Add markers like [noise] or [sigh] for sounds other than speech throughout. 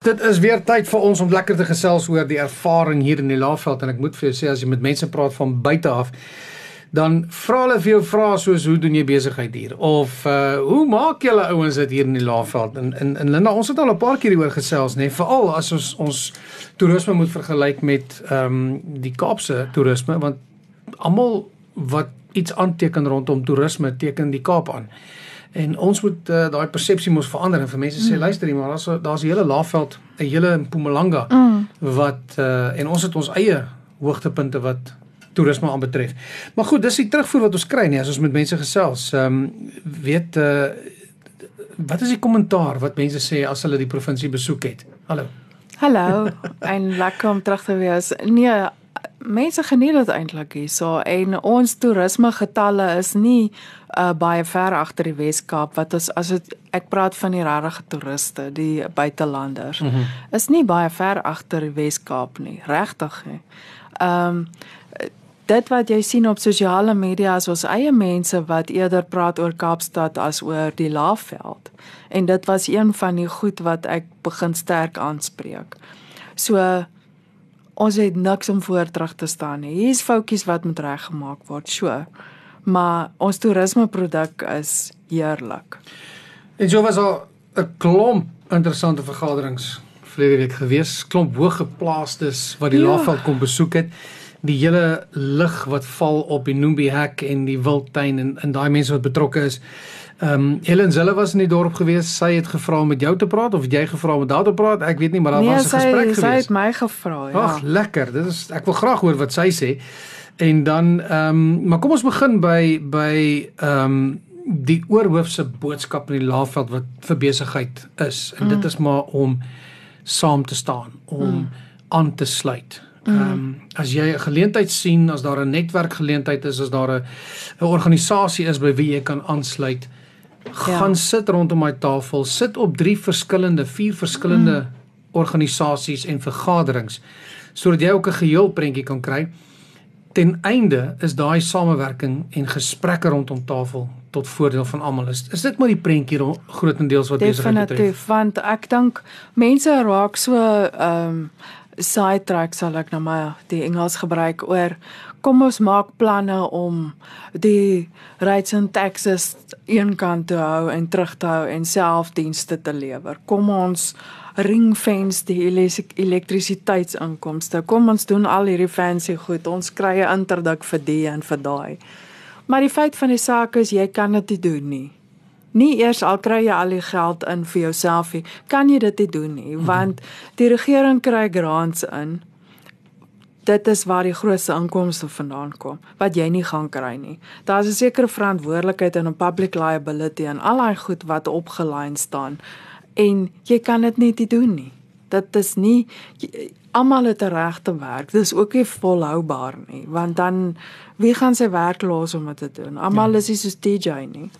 Dit is weer tyd vir ons om lekker te gesels oor die ervaring hier in die Laagveld. En ek moet vir jou sê as jy met mense praat van buite af dan vra hulle vir jou vra soos hoe doen jy besigheid hier? Of uh hoe maak julle ouens dit hier in die Laagveld? En in in Linda ons het al 'n paar keer hieroor gesels nê nee, veral as ons ons toerisme moet vergelyk met ehm um, die Kaapse toerisme want almal wat iets aanteken rondom toerisme teken die Kaap aan. En ons moet uh, daai persepsie mos verander en vir mense sê mm. luister hier maar daar's daar's 'n hele Laagveld, 'n hele Mpumalanga mm. wat uh, en ons het ons eie hoogtepunte wat toerisme aanbetref. Maar goed, dis die terugvoer wat ons kry nie as ons met mense gesels. Ehm um, weet uh, wat is die kommentaar wat mense sê as hulle die provinsie besoek het? Hallo. Hallo en lekker om terug te wees. Nee, mense geniet dit eintlik hierso en ons toerisme getalle is nie uh, baie ver agter die Wes-Kaap wat ons as het, ek praat van die regte toeriste, die buitelanders. Mm -hmm. Is nie baie ver agter die Wes-Kaap nie, regtig nie. Ehm um, dit wat jy sien op sosiale media is ons eie mense wat eerder praat oor Kaapstad as oor die Laagveld. En dit was een van die goed wat ek begin sterk aanspreek. So ons het niks om voor terug te staan nie. Hier's foutjies wat moet reggemaak word, so. Maar ons toerismeproduk is heerlik. En so was al 'n klomp interessante vergaderings verlede week gewees, klomp hoëgeplaastes wat die ja. Laagveld kom besoek het. Die hele lig wat val op die Nombi hek en die wildtuin en en daai mense wat betrokke is. Ehm um, Helen Zille was in die dorp gewees. Sy het gevra om met jou te praat of het jy gevra om met haar te praat? Ek weet nie, maar daar nee, was 'n gesprek gewees. Nee, sy het my gevra, ja. Ag, lekker. Dit is ek wil graag hoor wat sy sê. En dan ehm um, maar kom ons begin by by ehm um, die oorhoofse boodskap in die Laagveld wat vir besigheid is. En mm. dit is maar om saam te staan, om mm. aan te sluit. Ehm um, as jy 'n geleentheid sien, as daar 'n netwerkgeleentheid is, as daar 'n 'n organisasie is by wie jy kan aansluit, gaan ja. sit rondom my tafel, sit op drie verskillende, vier verskillende mm. organisasies en vergaderings sodat jy ook 'n geheel prentjie kan kry. Ten einde is daai samewerking en gesprekke rondom tafel tot voordeel van almal. Is, is dit maar die prentjie grootendeels wat besigheid betref? Definitief, want ek dink mense raak so ehm um, sidetrack sal ek nou maar die Engels gebruik oor kom ons maak planne om die rates in Texas eenkant te hou en terug te hou en selfdienste te lewer. Kom ons ringfence die elektrisiteitsinkomste. Kom ons doen al hierdie fancy goed. Ons kry 'n interdik vir die en vir daai. Maar die feit van die saak is jy kan dit nie doen nie. Nie eers al kry jy al die geld in vir jouself nie, kan jy dit nie doen nie, mhm. want die regering kry grants in dit is waar die grootste inkomste vandaan kom wat jy nie gaan kry nie. Daar's 'n sekere verantwoordelikheid in 'n public liability en al daai goed wat opgelyn staan en jy kan dit net nie doen nie. Dit is nie almal het 'n reg te werk. Dis ook nie volhoubaar nie, want dan wie gaan sy werk los om dit te doen? Almal ja. is nie soos DJ nie.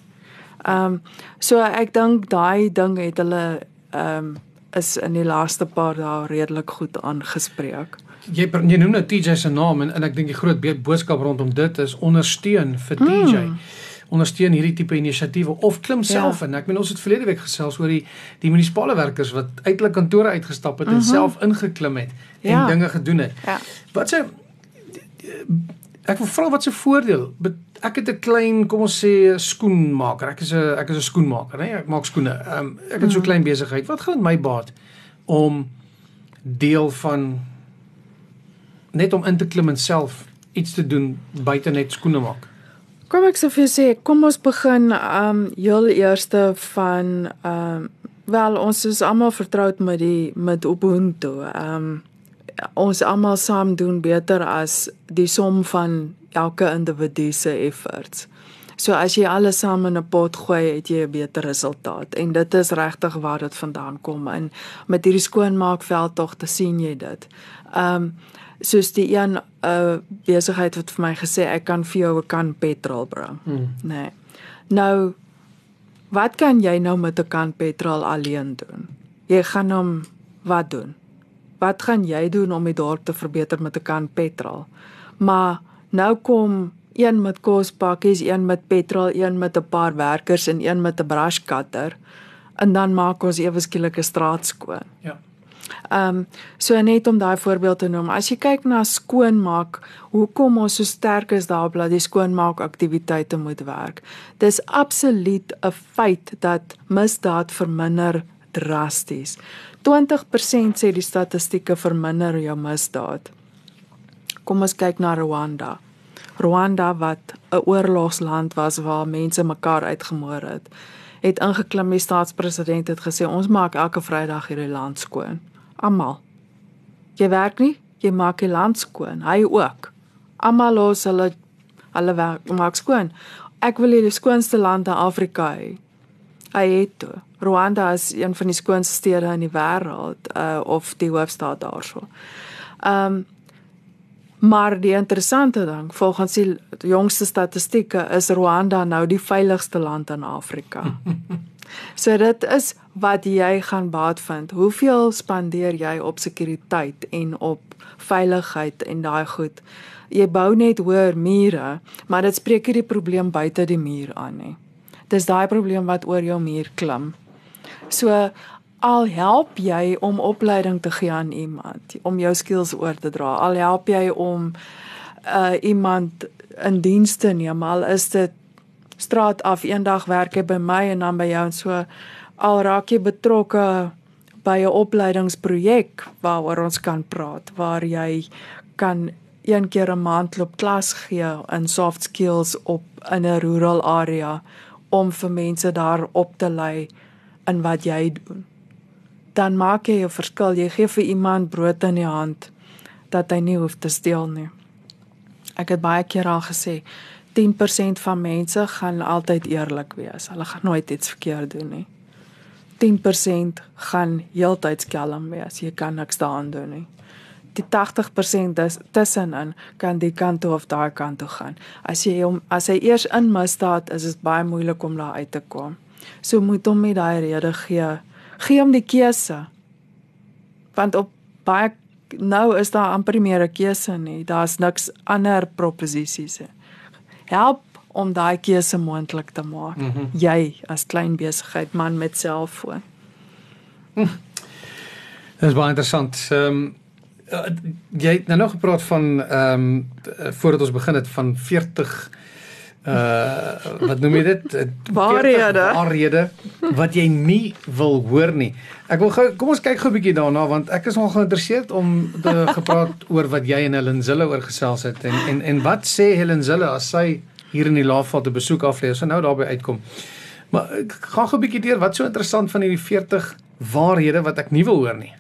Ehm um, so ek dink daai ding het hulle ehm um, is in die laaste paar dae redelik goed aangespreek jy jy noem nou TJ se naam en en ek dink die groot boodskap rondom dit is ondersteun vir TJ. Hmm. Ondersteun hierdie tipe inisiatiewe of klim self ja. in. Ek meen ons het verlede week gesels oor die die munisipale werkers wat uitelik kantore uitgestap het mm -hmm. en mhm. self ingeklim het en ja. dinge gedoen het. Ja. Wat se ek wil vra wat se voordeel ek het 'n klein kom ons sê skoenmaker. Ek is 'n ek is 'n skoenmaker, né? Ek maak skoene. Ehm um, ek het so 'n mhm. klein besigheid. Wat gaan my baat om deel van net om in te klim en self iets te doen buite net skoene maak. Kom ek sou vir sê, kom ons begin um heel eerste van um wel ons is almal vertroud met die met Ubuntu. Um ons almal saam doen beter as die som van elke individu se efforts. So as jy alles saam in 'n pot gooi, het jy 'n beter resultaat en dit is regtig waar dit vandaan kom en met hierdie skoonmaakveld tog te sien jy dit. Um soos die een uh besigheid wat vir my gesê ek kan vir jou 'n kan petrol bring. Hmm. Nee. Nou wat kan jy nou met 'n kan petrol alleen doen? Jy gaan hom wat doen? Wat gaan jy doen om die dorp te verbeter met 'n kan petrol? Maar nou kom een met kospakkies, een met petrol, een met 'n paar werkers en een met 'n brush cutter en dan maak ons ewe skielik 'n straat skoon. Ja. Ehm um, so net om daai voorbeeld te noem. As jy kyk na skoonmaak, hoekom ons so sterk is daarop dat die skoonmaak aktiwiteite moet werk. Dis absoluut 'n feit dat misdaad verminder drasties. 20% sê die statistieke verminder jou misdaad. Kom ons kyk na Rwanda. Rwanda wat 'n oorlogsland was waar mense mekaar uitgemoor het, het ingeklim die staatspresident het gesê ons maak elke Vrydag hierdie land skoon. Almal. Jy werk nie, jy maak die land skoon. Hy ook. Almal los hulle hulle werk maak skoon. Ek wil hierdie skoonste land in Afrika hê. Hy het toe. Rwanda is een van die skoonste stede in die wêreld, uh of die hoofstad daarso. Ehm um, Maar die interessante ding, volgens die jongste statistieke is Rwanda nou die veiligste land in Afrika. [laughs] so dit is wat jy gaan baat vind. Hoeveel spandeer jy op sekuriteit en op veiligheid en daai goed? Jy bou net hoër mure, maar dit spreek nie die probleem buite die muur aan nie. Dis daai probleem wat oor jou muur klim. So al help jy om opleiding te gee aan iemand om jou skills oor te dra al help jy om uh, iemand in diens te neem al is dit straat af eendag werk hy by my en dan by jou en so al raak jy betrokke by 'n opleidingsprojek waaroor ons kan praat waar jy kan een keer 'n maand loop klas gee in soft skills op in 'n rural area om vir mense daar op te lei in wat jy doen dan maak jy 'n verskil. Jy gee vir iemand brood in die hand dat hy nie hoef te steel nie. Ek het baie keer al gesê 10% van mense gaan altyd eerlik wees. Hulle gaan nooit iets verkeerd doen nie. 10% gaan heeltyd skelm wees. Jy kan niks daaraan doen nie. Die 80% is tussenin kan die kant toe of daai kant toe gaan. As jy hom as hy eers in misdaad is, is dit baie moeilik om daar uit te kom. So moet hom met daai rede gee gee hom die keuse. Want op baie nou is daar amper meer 'n keuse nie. Daar's niks ander proposisies nie. Help om daai keuse moontlik te maak. Mm -hmm. Jy as klein besigheid man met selfoon. Hm. Dit is baie interessant. Ehm um, jy het nou nog gepraat van ehm um, voordat ons begin het van 40 uh [laughs] wat noem jy dit? Waarhede. Waarhede wat jy nie wil hoor nie. Ek wil gou kom ons kyk gou 'n bietjie daarna want ek is nogal geïnteresseerd om te [laughs] gepraat oor wat jy en Helen Zille oor gesels het en en en wat sê Helen Zille as sy hier in die Laagveld te besoek aflê as sy nou daarby uitkom. Maar ek gaan gou 'n bietjie deur wat so interessant van hierdie 40 waarhede wat ek nie wil hoor nie.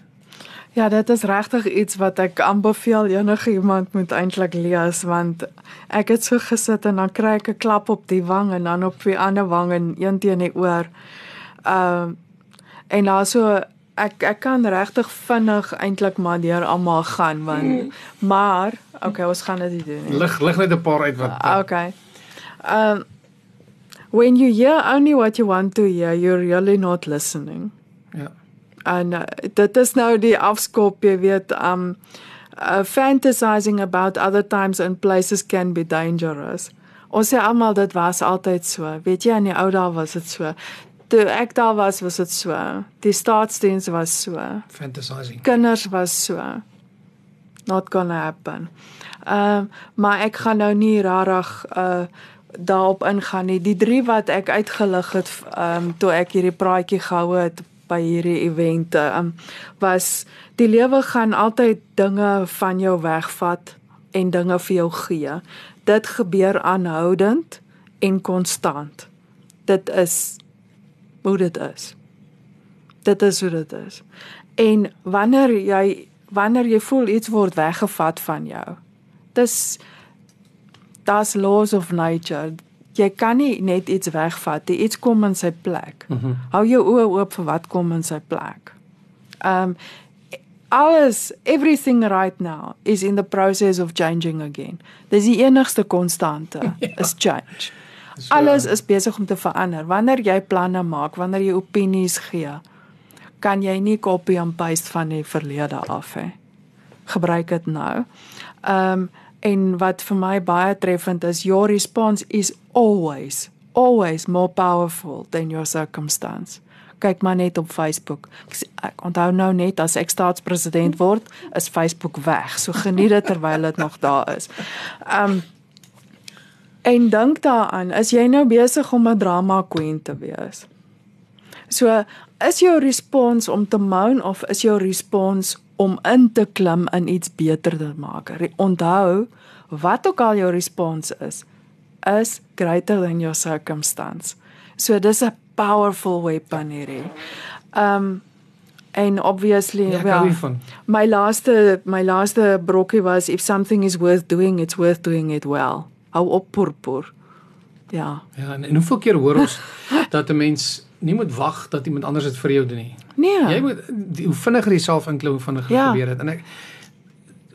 Ja, dit is regtig iets wat ek aanbeveel enige iemand moet eintlik lees want ek het so gesit en dan kry ek 'n klap op die wang en dan op die ander wang en een teen die oor. Ehm uh, en dan so ek ek kan regtig vinnig eintlik maar deur almal gaan want mm. maar okay, ons gaan dit doen. Lig lig net 'n paar uit wat. Uh, okay. Ehm um, when you hear only what you want to hear, you're really not listening. Ja en uh, dit is nou die afskop jy weet um uh, fantasizing about other times and places can be dangerous. Ons sê almal dit was altyd so. Weet jy in die ou dae was dit so. Toe ek daar was was dit so. Die staatsdiens was so. Fantasizing. Kinders was so. Not gonna happen. Um maar ek gaan nou nie rarig uh daarop ingaan nie. Die drie wat ek uitgelig het um toe ek hierdie praatjie gehou het by hierdie evente um, was die lewe gaan altyd dinge van jou wegvat en dinge vir jou gee. Dit gebeur aanhoudend en konstant. Dit is hoe dit is. Dit is hoe dit is. En wanneer jy wanneer jy voel iets word weggevat van jou. Dis das laws of nature jy kan nie net iets wegvat nie. Iets kom in sy plek. Mm -hmm. Hou jou oë oop vir wat kom in sy plek. Um alles everything right now is in the process of changing again. Dis die enigste konstante [laughs] ja. is change. So, alles is besig om te verander. Wanneer jy planne maak, wanneer jy opinies gee, kan jy nie copy and paste van die verlede af hê. Gebruik dit nou. Um En wat vir my baie treffend is, your response is always always more powerful than your circumstance. kyk maar net op Facebook. Ek, ek onthou nou net as ek staatspresident word, is Facebook weg. So geniet dit terwyl dit nog daar is. Um en dink daaraan, is jy nou besig om 'n drama queen te wees? So, is jou respons om te moan of is jou respons om in te klim in iets beter te maak? Onthou, wat ook al jou respons is, is greater than your circumstance. So dis 'n powerful weapon hierdie. Um en obviously Ja, well, my laaste my laaste brokkie was if something is worth doing it's worth doing it well. Hou op purpur. Ja. Ja, en, en hoeveel keer hoor ons [laughs] dat 'n mens nie moet wag dat iemand anders dit vir jou doen nie. Nee. Jy moet die, hoe vinniger jy self inklim hoe vinniger Ja. gebeur dit. En ek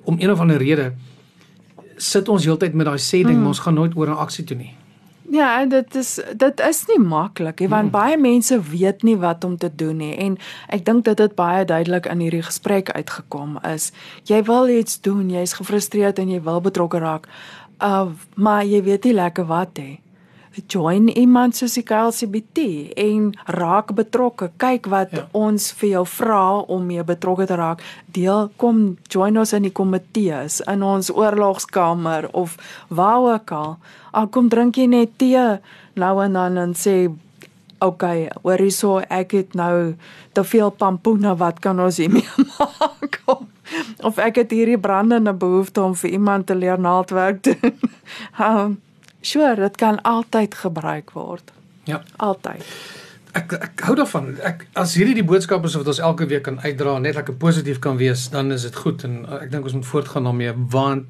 om een of ander rede sit ons heeltyd met daai sê ding, mm. ons gaan nooit oor 'n aksie toe nie. Ja, dit is dit is nie maklik nie want baie mense weet nie wat om te doen nie en ek dink dit het baie duidelik in hierdie gesprek uitgekom is jy wil iets doen, jy's gefrustreerd en jy wil betrokke raak. Uh maar jy weet nie lekker wat hê. Join iemand soos die KLCBT en raak betrokke. Kyk wat Ja. ons vir jou vra om mee betrokke te raak. Deel kom join ons in die komitees, in ons oorlogskamer of waar ook al. Al kom drink jy net tee nou en dan en sê okay, hoor hierso ek het nou te veel pampoene, wat kan ons hiermee [laughs] maak? Of ek het hierdie brandende behoefte om vir iemand te leer naaldwerk doen. um, [laughs] sure, dit kan altyd gebruik word. Ja. Altyd. Ek ek hou daarvan. Ek as hierdie die boodskap is wat ons elke week kan uitdra, net lekker positief kan wees, dan is dit goed en uh, ek dink ons moet voortgaan daarmee want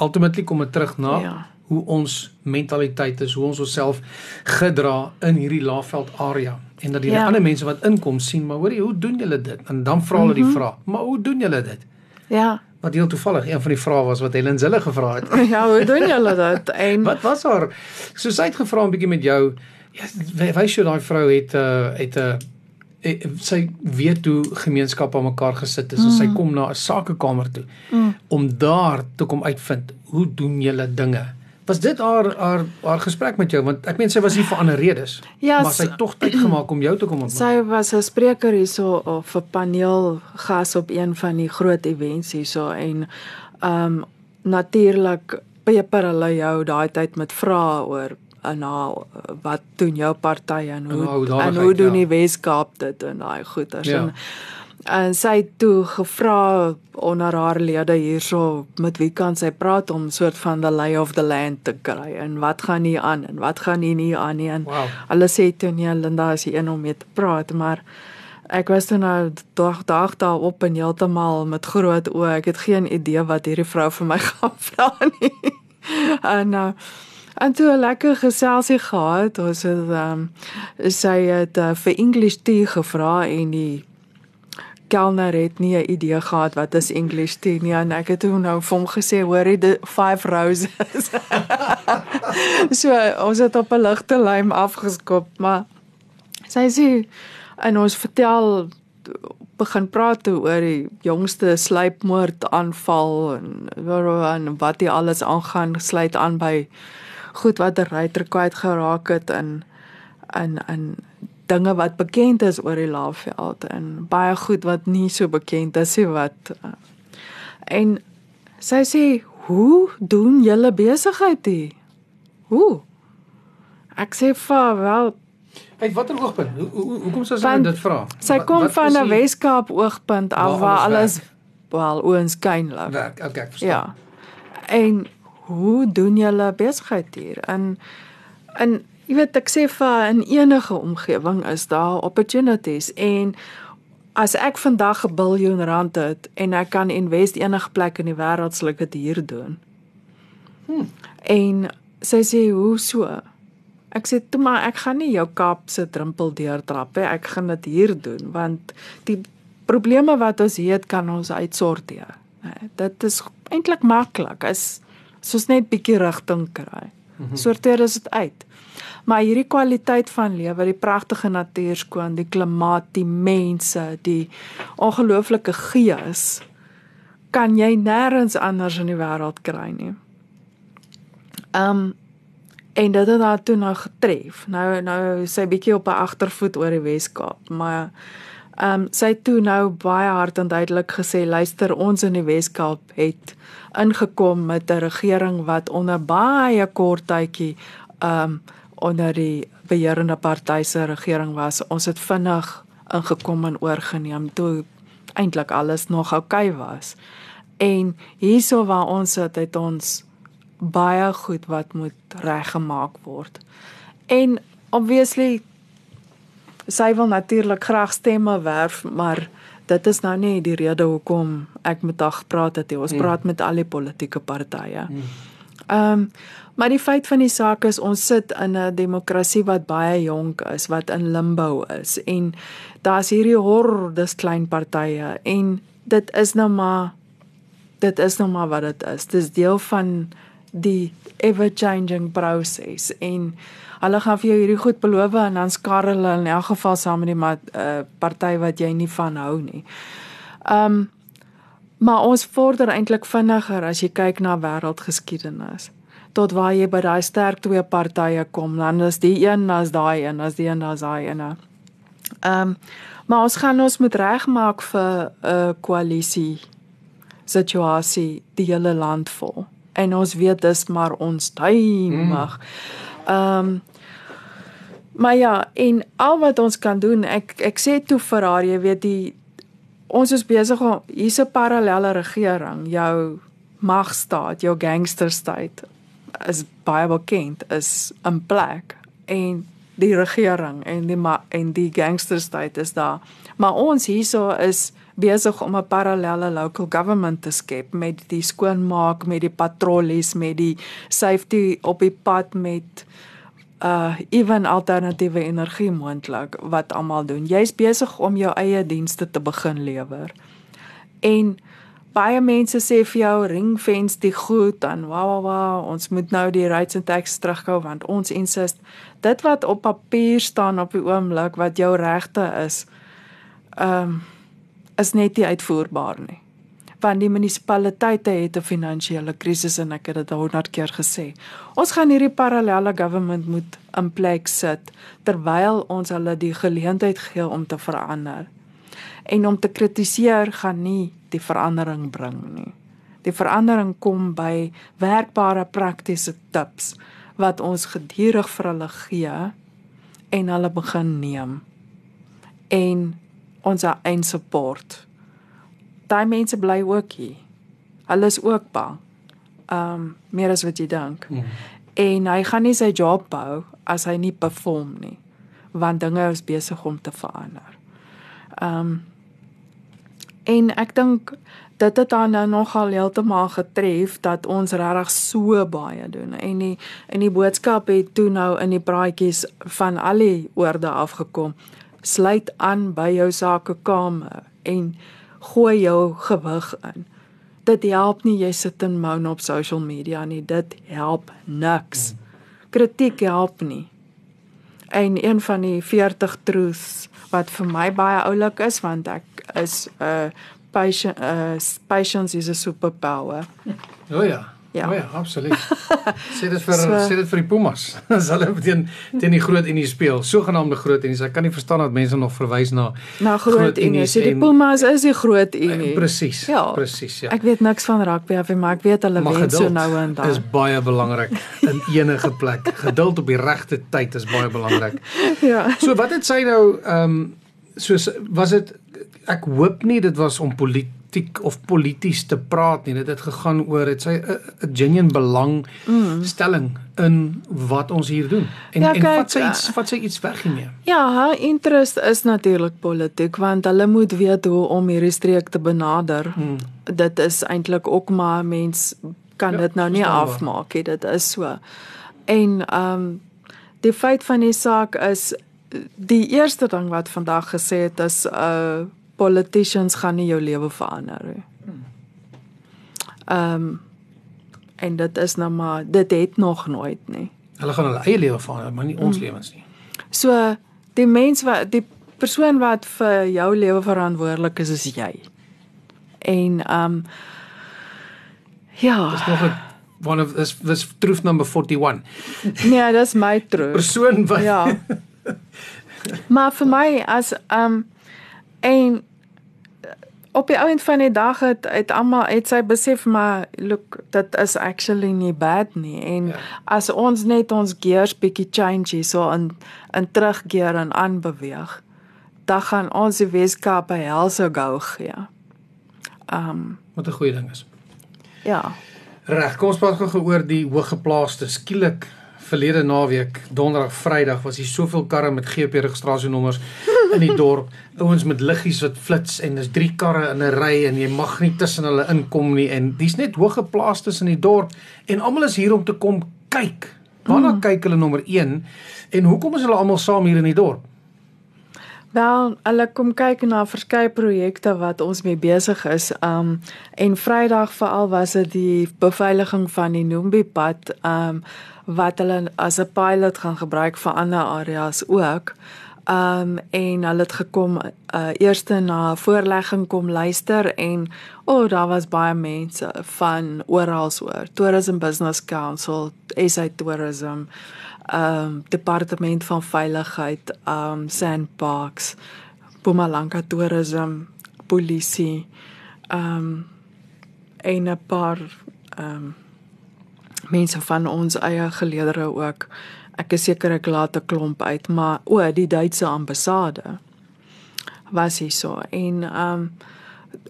ultimately kom dit terug na Ja. hoe ons mentaliteit is, hoe ons onsself gedra in hierdie laafveld area en dat die Ja. ander mense wat inkom sien, maar hoorie, hoe doen julle dit? En dan vra hulle die vraag, maar hoe doen julle dit? Ja. Wat heel toevallig een van die vrae was wat Helen Zille gevra het. [laughs] Ja, hoe doen julle dit? En Wat was haar? So sy het gevra 'n bietjie met jou. Ja, wy- wys jou daai vrou het 'n uh, het 'n uh, sy weet hoe gemeenskappe aan mekaar gesit is mm. en sy kom na 'n sakekamer toe mm. om daar te kom uitvind hoe doen julle dinge. Was dit haar haar haar gesprek met jou want ek meen sy was hier vir ander redes. Ja, maar sy het tog tyd gemaak om jou te kom ontmoet. sy was 'n spreker hierso of 'n paneel gas op een van die groot events hierso en ehm um, natuurlik peper hulle jou daai tyd met vrae oor en nou wat doen jou party en hoe En en hoe doen ja. die Weskaap dit en daai goeters Ja. en en sy het toe gevra onder haar lede hierso met wie kan sy praat om soort van the lay of the land te kry? En wat gaan hier aan? En wat gaan hier nie aan nie? En Wow. hulle sê toe nee Linda is die een om mee te praat. Maar ek was toe nou dag dag daarop en heeltemal met groot oë. Ek het geen idee wat hierdie vrou vir my [laughs] gaan vra nie. En uh, en toe 'n lekker geselsie gehad. Ons het um, sy het uh, vir English tea gevra en die kelner het nie 'n idee gehad wat is English tea nie en ek het toe nou vir hom gesê hoorie die five roses. [laughs] so ons het op 'n ligte lyn afgeskop, maar sy sê en ons vertel begin praat oor die jongste sluipmoord aanval en en wat hy alles aangaan sluit aan by goed wat 'n ryter kwyt geraak het en en en dinge wat bekend is oor die Laagveld en baie goed wat nie so bekend is nie wat uh, en sy sê hoe doen julle besigheid hier? Hoe? Ek sê vir wel Uit watter oogpunt? Hoe hoe hoekom sou sy Van- dit vra? sy Wat- kom wat van is 'n Weskaap oogpunt af Waar alles alles wel oënskynlik. werk? Okay, ek verstaan. Ja. En hoe doen julle besigheid hier? En en jy weet ek sê vir in enige omgewing is daar opportunities en as ek vandag 'n biljoen rand het en ek kan invest enige plek in die wêreld sal ek dit hier doen. Hmm. En sy sê hoe so? Ek sê toe maar ek gaan nie jou Kaap se drempel deurtrap nie. Ek gaan dit hier doen want die probleme wat ons het kan ons uitsorteer. Dit is eintlik maklik as soos net bietjie rigting kry. Sorteer is dit uit. Maar hierdie kwaliteit van lewe, die pragtige natuur skoon, die klimaat, die mense, die ongelooflike gees kan jy nêrens anders in die wêreld kry nie. Um En dit het haar toe nou getref. Nou nou sy bietjie op 'n agtervoet oor die Wes-Kaap, maar ehm um, sy toe nou baie hard en duidelik gesê, luister, ons in die Wes-Kaap het ingekom met 'n regering wat onder baie kort tydjie ehm um, onder die beheerende party se regering was. Ons het vinnig ingekom en oorgeneem toe eintlik alles nog oukei okay was. En hierso waar ons sit, het ons baie goed wat moet reggemaak word. En obviously sy wil natuurlik graag stemme werf, maar dit is nou nie die rede hoekom ek met haar gepraat het nie. Ons mm. praat met al die politieke partye. Mm. Ehm um, maar die feit van die saak is ons sit in 'n demokrasie wat baie jonk is, wat in limbo is en daar's hierdie hordes klein partye en dit is nou maar dit is nou maar wat dit is. Dis deel van die ever changing proses en hulle gaan vir jou hierdie goed beloof en dan skar hulle in elk geval saam met die uh, party wat jy nie van hou nie. Um maar ons vorder eintlik vinniger as jy kyk na wêreldgeskiedenis tot waar jy by daai sterk twee partye kom dan is die een as daai een as die een as daai een. Um maar ons gaan ons moet regmaak vir 'n uh, koalisie situasie die hele land vol en ons weet dis maar ons tuimag. Mm. Ehm um, maar ja, en al wat ons kan doen, ek ek sê toe vir haar, jy weet die ons is besig om hier's 'n parallelle regering, jou magstaat, jou gangsterstaat is baie bekend is in plek en die regering en die en die gangsterstaat is daar. Maar ons hierso is besig om 'n parallelle local government te skep met die skoonmaak, met die patrollies, met die safety op die pad met uh ewen alternatiewe energie moontlik wat almal doen. Jy's besig om jou eie dienste te begin lewer. En baie mense sê vir jou ringfence die goed dan wa wa wa ons moet nou die rates and taxes terughou want ons insist dit wat op papier staan op die oomblik wat jou regte is. Ehm um, is net nie uitvoerbaar nie. Want die munisipaliteite het 'n finansiële krisis en ek het dit 100 keer gesê. Ons gaan hierdie parallelle government moet in plek sit terwyl ons hulle die geleentheid gee om te verander. En om te kritiseer gaan nie die verandering bring nie. Die verandering kom by werkbare praktiese tips wat ons gedurig vir hulle gee en hulle begin neem. En ons eie support. Daai mense bly ook hier. Hulle is ook bang. Um meer as wat jy dink. Mm. En hy gaan nie sy job hou as hy nie perform nie. Want dinge is besig om te verander. Um en ek dink dit het dan nou nogal heeltemal getref dat ons regtig so baie doen en die en die boodskap het toe nou in die praatjies van al die oorde afgekom sluit aan by jou sakekamer en gooi jou gewig in. Dit help nie jy sit en moan op social media nie, dit help niks. Kritiek help nie. En een van die 40 truths wat vir my baie oulik is want ek is 'n uh, patient uh, patience is a superpower. O oh ja. Ja, oh ja absoluut. [laughs] sê dit vir so, sê dit vir die Pumas. As [laughs] hulle teen teen die groot Unie speel, sogenaamde groot Unie. Ek kan nie verstaan dat mense nog verwys na na groot, groot Unie. So die Pumas is die groot Unie. Eh, presies. Ja, presies, ja. Ek weet niks van rugby af, maar ek weet hulle wen so nou en dan. Dis baie belangrik in [laughs] enige plek. Geduld op die regte tyd is baie belangrik. ja. So wat het sy nou ehm um, soos was dit ek hoop nie dit was om politiek politiek of polities te praat nie. Dit het gegaan oor dit sy 'n genuine belang mm. stelling in wat ons hier doen. En ja, kyk, en wat sy iets wat sy iets weggeneem. Ja, haar interest is natuurlik politiek want hulle moet weet hoe om hierdie streek te benader. Mm. Dit is eintlik ook maar mens kan ja, dit nou nie afmaak nie. Dit is so. En ehm um, die feit van die saak is die eerste ding wat vandag gesê het is 'n uh, politicians gaan nie jou lewe verander nie. Ehm um, en dit is nou maar dit het nog nooit nie. Hulle gaan hulle eie lewe verander, maar nie ons mm. lewens nie. So die mens wat die persoon wat vir jou lewe verantwoordelik is, is jy. En ehm um, ja, dis nog 'n one of this was truth number 41. Nee, dis my troef. Persoon wat Ja. [laughs] maar vir my as um en op die ouend van die dag het het almal het sy besef maar look dit is actually nie bad nie en Ja. ja. as ons net ons gears bietjie change hier so in in teruggeer en aanbeweeg dan gaan ons die Weskaap by helse gou gee. Um wat 'n goeie ding is. ja. Reg, kom ons praat gou oor die hoëgeplaaste. Skielik verlede naweek, donderdag, Vrydag was hier soveel karre met GP registrasienommers in die dorp. [laughs] Ouens met liggies wat flits en dis drie karre in 'n ry en jy mag nie tussen hulle inkom nie en dis net hoëgeplaastes in die dorp en almal is hier om te kom kyk. Waarna mm. kyk hulle nommer 1 en hoekom is hulle almal saam hier in die dorp? Wel, hulle kom kyk na verskeie projekte wat ons mee besig is. Um en Vrydag veral was dit die beveiliging van die Nombi pad um wat hulle as 'n pilot gaan gebruik vir ander areas ook. Um en hulle het gekom uh eerste na voorlegging kom luister en o, oh, daar was baie mense van oral oor. Tourism Business Council, SA Tourism, um departement van veiligheid, um Sandparks, Mpumalanga Tourism, polisie, um en 'n paar um mense van ons eie geleedere ook. Ek is seker ek laat 'n klomp uit, maar o, die Duitse ambassade was hier so en um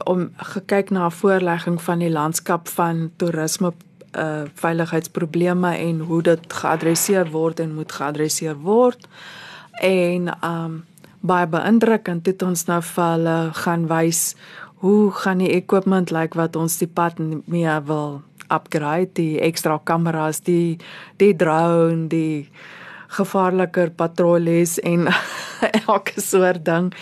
om gekyk na 'n voorlegging van die landskap van toerisme uh veiligheidsprobleme en hoe dit geadresseer word en moet geadresseer word. En um baie beïndrukkend het ons nou vir hulle gaan wys hoe gaan die equipment lyk like wat ons die pad mee wil upgrade, die ekstra kameras, die die drone, die gevaarliker patrollies en [laughs] [laughs] elke soort ding.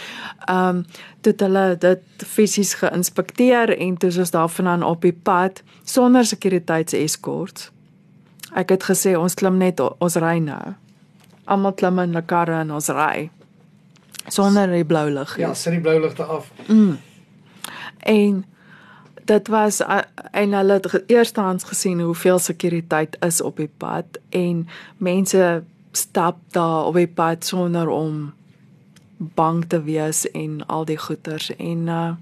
Um toe hulle dit fisies geïnspekteer en toe is ons daarvandaan op die pad sonder sekuriteitseskorts. Ek het gesê ons klim net ons ry nou. Almal klim in 'n karre en ons ry sonder die blou lig. Ja, sit die blou ligte af. En dit was uh, en hulle het eerstehands gesien hoeveel sekuriteit is op die pad en mense stap daar op die pad sonder om bang te wees en al die goeters. En uh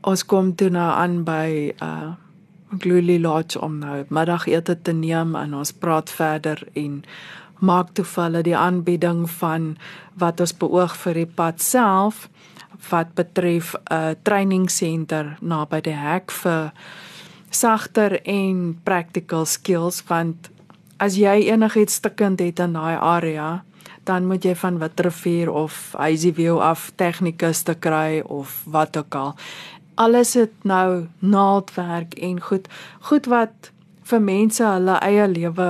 ons kom toe nou aan by uh Glooly Lodge om nou middagete te neem en ons praat verder en maak toe vir hulle die aanbieding van wat ons beoog vir die pad self wat betref 'n uh, training center naby die hek vir sagter en practical skills. Want as jy enigiets stukkend het in daai area dan moet jy van Witrifuur of Hazyview af tegnikus te kry of wat ook al. Alles het nou naaldwerk en goed goed wat vir mense hulle eie lewe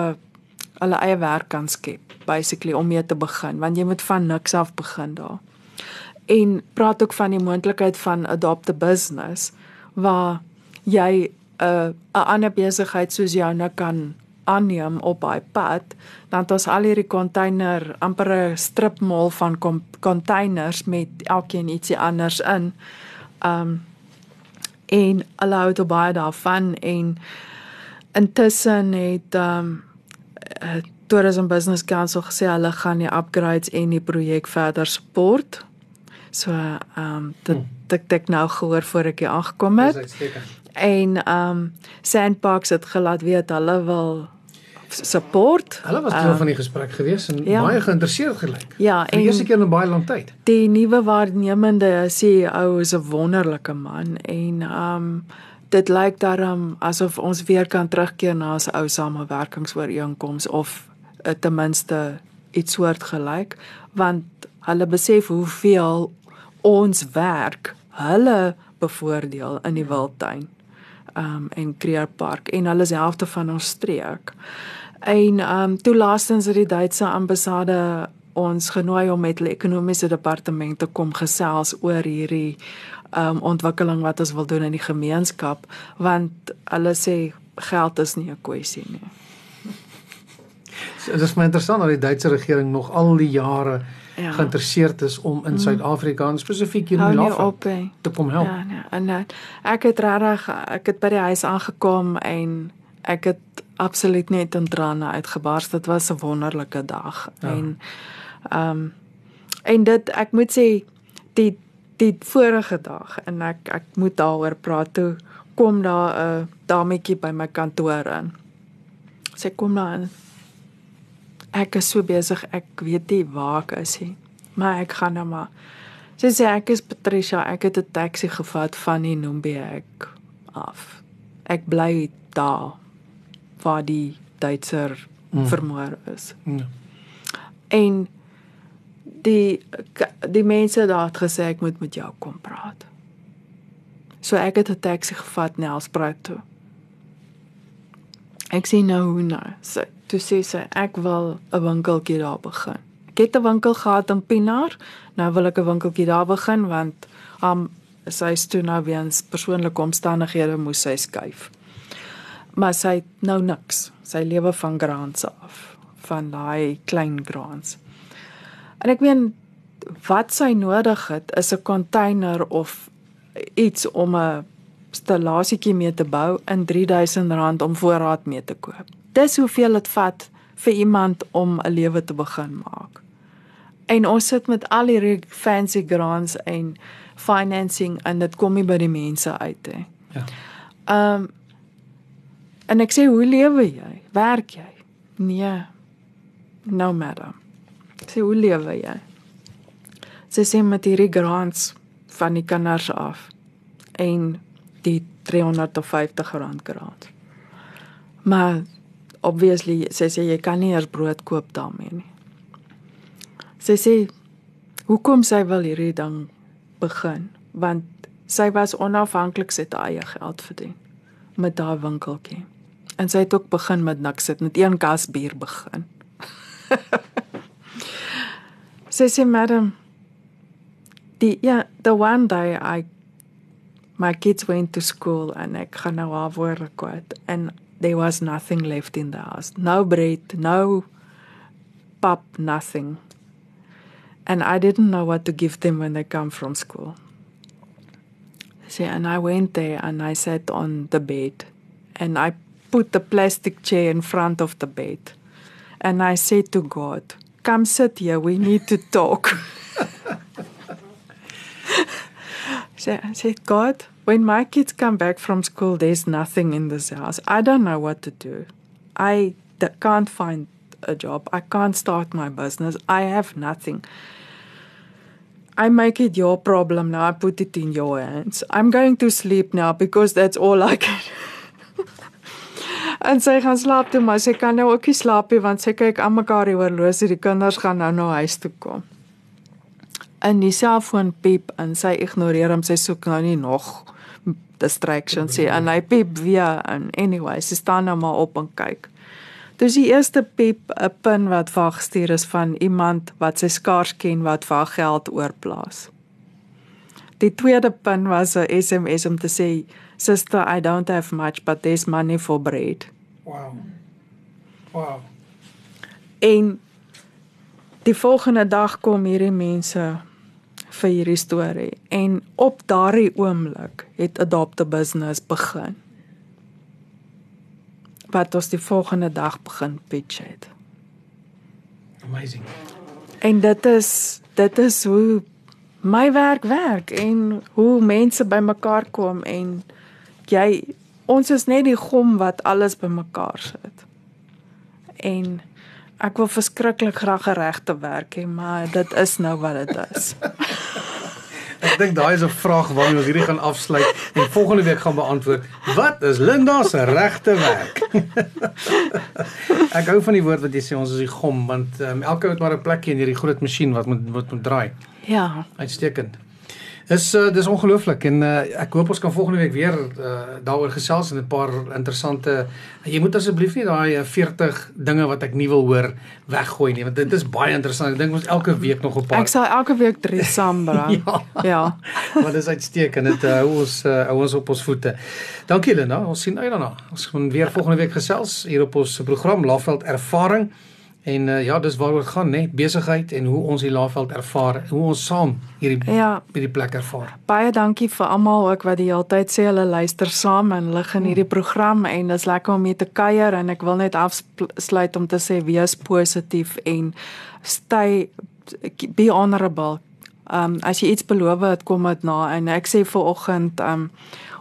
hulle eie werk kan skep basically om mee te begin want jy moet van niks af begin daar. En praat ook van die moontlikheid van adopt a business waar jy 'n uh, ander besigheid soos joune kan aanneem op daai pad, dan het ons al hierdie container amper 'n stripmall van containers met elkeen ietsie anders in. Um en hulle hou te baie daarvan en intussen het um uh, Tourism Business Council gesê hulle gaan die upgrades en die projek verder support. So um dit dit ek nou gehoor voor ek hier aangekom het. En um Sandbox het gelaat weet hulle wil support. Hulle was deel van die gesprek gewees en ja. baie geïnteresseerd gelyk. Ja, Vir die eerste en keer in baie lank tyd. die nuwe waarnemende CEO is 'n wonderlike man en um dit lyk daarom asof ons weer kan terugkeer na ons ou samewerkingsooreenkoms of uh, ten minste iets soortgelyk want hulle besef hoeveel ons werk hulle bevoordeel in die wildtuin um en Creer Park en hulle is helfte van ons streek. En um toe laastens het die Duitse ambassade ons genooi om met hulle ekonomiese departement te kom gesels oor hierdie um ontwikkeling wat ons wil doen in die gemeenskap want hulle sê geld is nie 'n kwessie nie. So, Dit is my interessant dat die Duitse regering nog al die jare Ja. Geïnteresseerd is om in Suid-Afrika en spesifiek hier in hè. te kom help. Ja, nee. En uh, ek het regtig ek het by die huis aangekom en ek het absoluut net in trane uitgebars. Dit was 'n wonderlike dag. Ja. En ehm um, en dit ek moet sê die die vorige dag en ek ek moet daaroor praat toe kom daar 'n dametjie by my kantoor in. Sy kom daar in. Ek is so besig, ek weet nie waar ek is nie. Maar ek gaan nou maar. Sy sê ek is Patricia, ek het 'n taxi gevat van die Nombeek af. Ek bly daar waar die Duitser mm. vermoor is. Ja. En die die mense daar het gesê ek moet met jou kom praat. So ek het 'n taxi gevat na Nelspruit toe. Ek sien nou hoe nou. So toe sê sy ek wil 'n winkeltjie daar begin. Ek het 'n winkel gehad in Pinaar. Nou wil ek 'n winkeltjie daar begin want um sy is toe nou weens persoonlike omstandighede moes sy skuif. Maar sy het nou niks. Sy lewe van grants af, van daai klein grants. En ek meen wat sy nodig het is 'n container of iets om 'n stallasietjie mee te bou in R3000 om voorraad mee te koop. Dis hoeveel dit vat vir iemand om 'n lewe te begin maak. En ons sit met al hierdie fancy grants en financing en dit kom nie by die mense uit nie. Ja. Ehm um, en ek sê hoe lewe jy? Werk jy? Nee. No matter. Sê hoe lewe jy? Sy sê met hierdie grants van die kinders af en die 350 rand grant. Maar obviously sê sy jy kan nie eers brood koop daarmee nie. Sy sê hoekom sy wil hierdie ding begin want sy was onafhanklik sy eie geld verdien met daai winkeltjie. En sy het ook begin met niks sit met een kas bier begin. [laughs] sy sê madam die ja the one day i my kids went to school and ek gaan nou haar woorde kwyt and there was nothing left in the house. No bread no pap nothing. And i didn't know what to give them when they come from school. See and i went there and i sat on the bed and i put the plastic chair in front of the bed and i said to god come sit here we need to talk [laughs] So I said, God, when my kids come back from school, there's nothing in this house. I don't know what to do. I can't find a job. I can't start my business. I have nothing. I make it your problem now. I put it in your hands. I'm going to sleep now because that's all I can. [laughs] en sy gaan slaap toe, maar sy kan nou ook nie slaap nie want sy kyk aan mekaar die horlosie. Die kinders gaan nou na huis toe kom in die selfoon piep en sy ignoreer hom sy soek nou nie nog distractions sê en hy piep weer en anyway sy staan nou maar op en kyk dis die eerste piep 'n pin wat vir gestuur is van iemand wat sy skaars ken wat vir geld oorplaas die tweede pin was 'n SMS om te sê sister i don't have much but there's money for bread. Wow. Wow. En die volgende dag kom hierdie mense vir hierdie storie. En op daardie oomblik het adopt a business begin. Wat ons die volgende dag begin pitch het. Amazing. En dit is dit is hoe my werk werk en hoe mense bymekaar kom en jy ons is net die gom wat alles bymekaar sit en Ek wil verskriklik graag geregte werk hê, maar dit is nou wat dit is. [laughs] Ek dink daai is 'n vraag waarmee ons hierdie gaan afsluit en volgende week gaan beantwoord. Wat is Linda se regte werk? [laughs] ek hou van die woord wat jy sê ons is die gom want um, elke ou het maar 'n plekjie in hierdie groot masjien wat moet wat moet draai. Ja. Uitstekend. Dis uh, dis ongelooflik en uh, ek hoop ons kan volgende week weer uh, daaroor gesels en 'n paar interessante jy moet asseblief nie daai 40 dinge wat ek nie wil hoor weggooi nie want dit is baie interessant. Ek dink ons elke week nog 'n paar Ek sal elke week 3 [laughs] saambring. ja. Ja. [laughs] maar dis uitstekend. Dit hou uh, ons uh, ons op ons voete. Dankie Lena. Ons sien uit daarna. Ons gaan weer volgende week gesels hier op ons program Laveld Ervaring En uh, ja, dis waaroor dit gaan, né? Besigheid en hoe ons die Laagveld ervaar, hoe ons saam hierdie Ja, hierdie plek ervaar. baie dankie vir almal ook wat die hele tyd sê hulle luister saam en hulle geniet hierdie program en dit is lekker om mee te kuier en ek wil net afsluit om te sê wees positief en stay be honorable. Um as jy iets beloof het, kom dit na en ek sê vir oggend um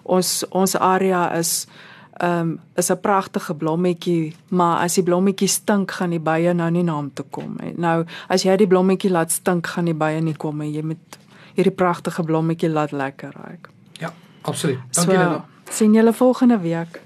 ons ons area is um is 'n pragtige blommetjie, maar as die blommetjie stink, gaan die bye nou nie na hom toe kom nie. Nou as jy die blommetjie laat stink, gaan die bye nie kom nie. Jy moet hierdie pragtige blommetjie laat lekker ruik. Ja, absoluut. Dankie Lena. sien julle volgende week.